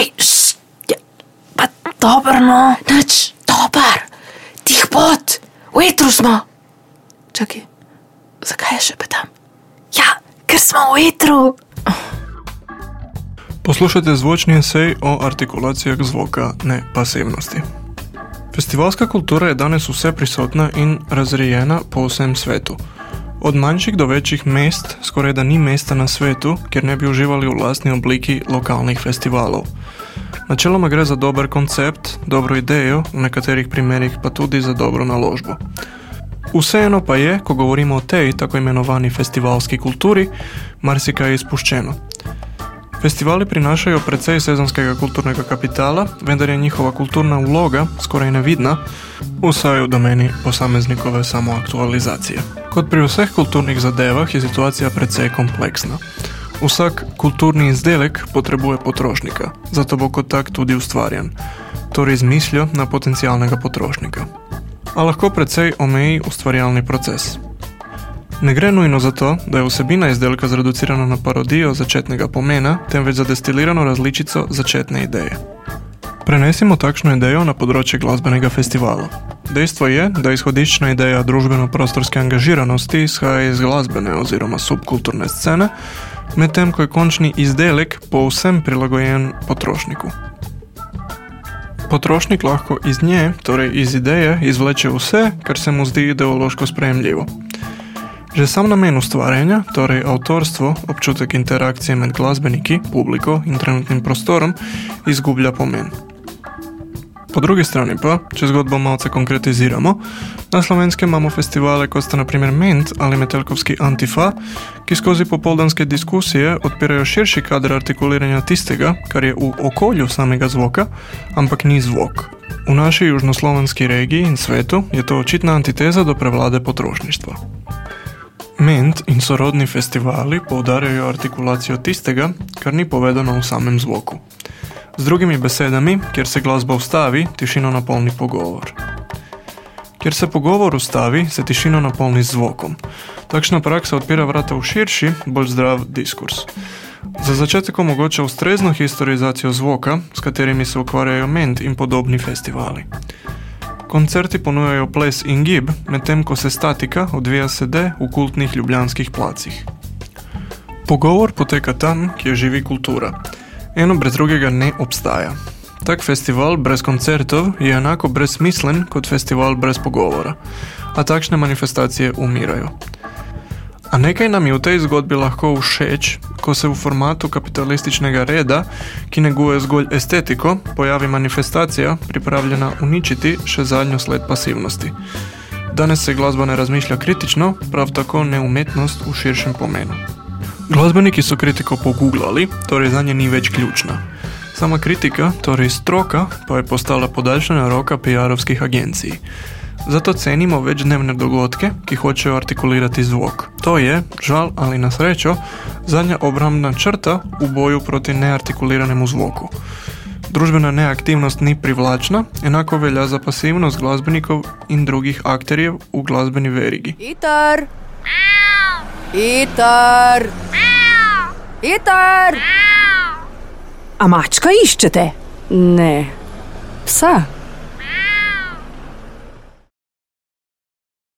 Ej, š, ja, pa dobro, no. Nič. Dober, tih pot, v etru smo. Čakaj, zakaj je še petam? Ja, ker smo v etru. Poslušajte zvočni esej o artikulacijah zvoka, ne pasivnosti. Festivalska kultura je danes vse prisotna in razrejena po vsem svetu. Od manjših do večjih mest skoraj da ni mesta na svetu, kjer ne bi uživali v lastni obliki lokalnih festivalov. Načeloma gre za dober koncept, dobro idejo, v nekaterih primerjih pa tudi za dobro naložbo. Vseeno pa je, ko govorimo o tej tako imenovani festivalski kulturi, marsikaj izpuščeno. Festivali prinašajo precej sezonskega kulturnega kapitala, vendar je njihova kulturna vloga skoraj nevidna, vsaj v domeni posameznikove samoaktualizacije. Kot pri vseh kulturnih zadevah je situacija precej kompleksna. Vsak kulturni izdelek potrebuje potrošnika, zato bo kot tak tudi ustvarjen, torej z mislijo na potencialnega potrošnika. A lahko precej omeji ustvarjalni proces. Ne gre nujno za to, da je vsebina izdelka zreducirana na parodijo začetnega pomena, temveč za destilirano različico začetne ideje. Prenesimo takšno idejo na področje glasbenega festivala. Dejstvo je, da izhodiščna ideja družbeno-prostorske angažiranosti izhaja iz glasbene oziroma subkulturne scene, medtem ko je končni izdelek povsem prilagojen potrošniku. Potrošnik lahko iz nje, torej iz ideje, izvleče vse, kar se mu zdi ideološko sprejemljivo. Že sam namen ustvarjanja, torej avtorstvo, občutek interakcije med glasbeniki, publiko in trenutnim prostorom, izgublja pomen. Po drugi strani pa, če zgodbo malce konkretiziramo, na slovenskem imamo festivale kot sta naprimer Ment ali Metelkovski Antifa, ki skozi popoldanske diskusije odpirajo širši kader artikuliranja tistega, kar je v okolju samega zvoka, ampak ni zvok. V naši južnoslovenski regiji in svetu je to očitna antiteza do prevlade potrošništva. Ment in sorodni festivali poudarjajo artikulacijo tistega, kar ni povedano v samem zvoku. Z drugimi besedami, kjer se glasba ustavi, tišino napolni pogovor. Kjer se pogovor ustavi, se tišino napolni z zvokom. Takšna praksa odpira vrata v širši, bolj zdrav diskurs. Za začetek omogoča ustrezno historizacijo zvoka, s katerimi se ukvarjajo ment in podobni festivali. Koncerti ponujajo ples in gib, medtem ko se statika odvija sede v kultnih ljubljanskih placih. Pogovor poteka tam, kjer živi kultura. Eno brez drugega ne obstaja. Tak festival brez koncertov je enako brezsmislen kot festival brez pogovora, a takšne manifestacije umirajo. A nekaj nam je v tej zgodbi lahko všeč, ko se v formatu kapitalističnega reda, ki neguje zgolj estetiko, pojavi manifestacija, pripravljena uničiti še zadnjo sled pasivnosti. Danes se glasba ne razmišlja kritično, prav tako ne umetnost v širšem pomenu. Glasbeniki so kritiko pogooglali, torej za nje ni več ključna. Sama kritika, torej stroka, pa je postala podaljšana roka PR-ovskih agencij. Zato cenimo večdnevne dogodke, ki hočejo artikulirati zvok. To je, žal ali na srečo, zadnja obrambna črta v boju proti neartikuliranemu zvoku. Družbena neaktivnost ni privlačna, enako velja za pasivnost glasbenikov in drugih akterjev v glasbeni verigi. Itar! Itar! Itar! A mačka iščete? Ne, psa.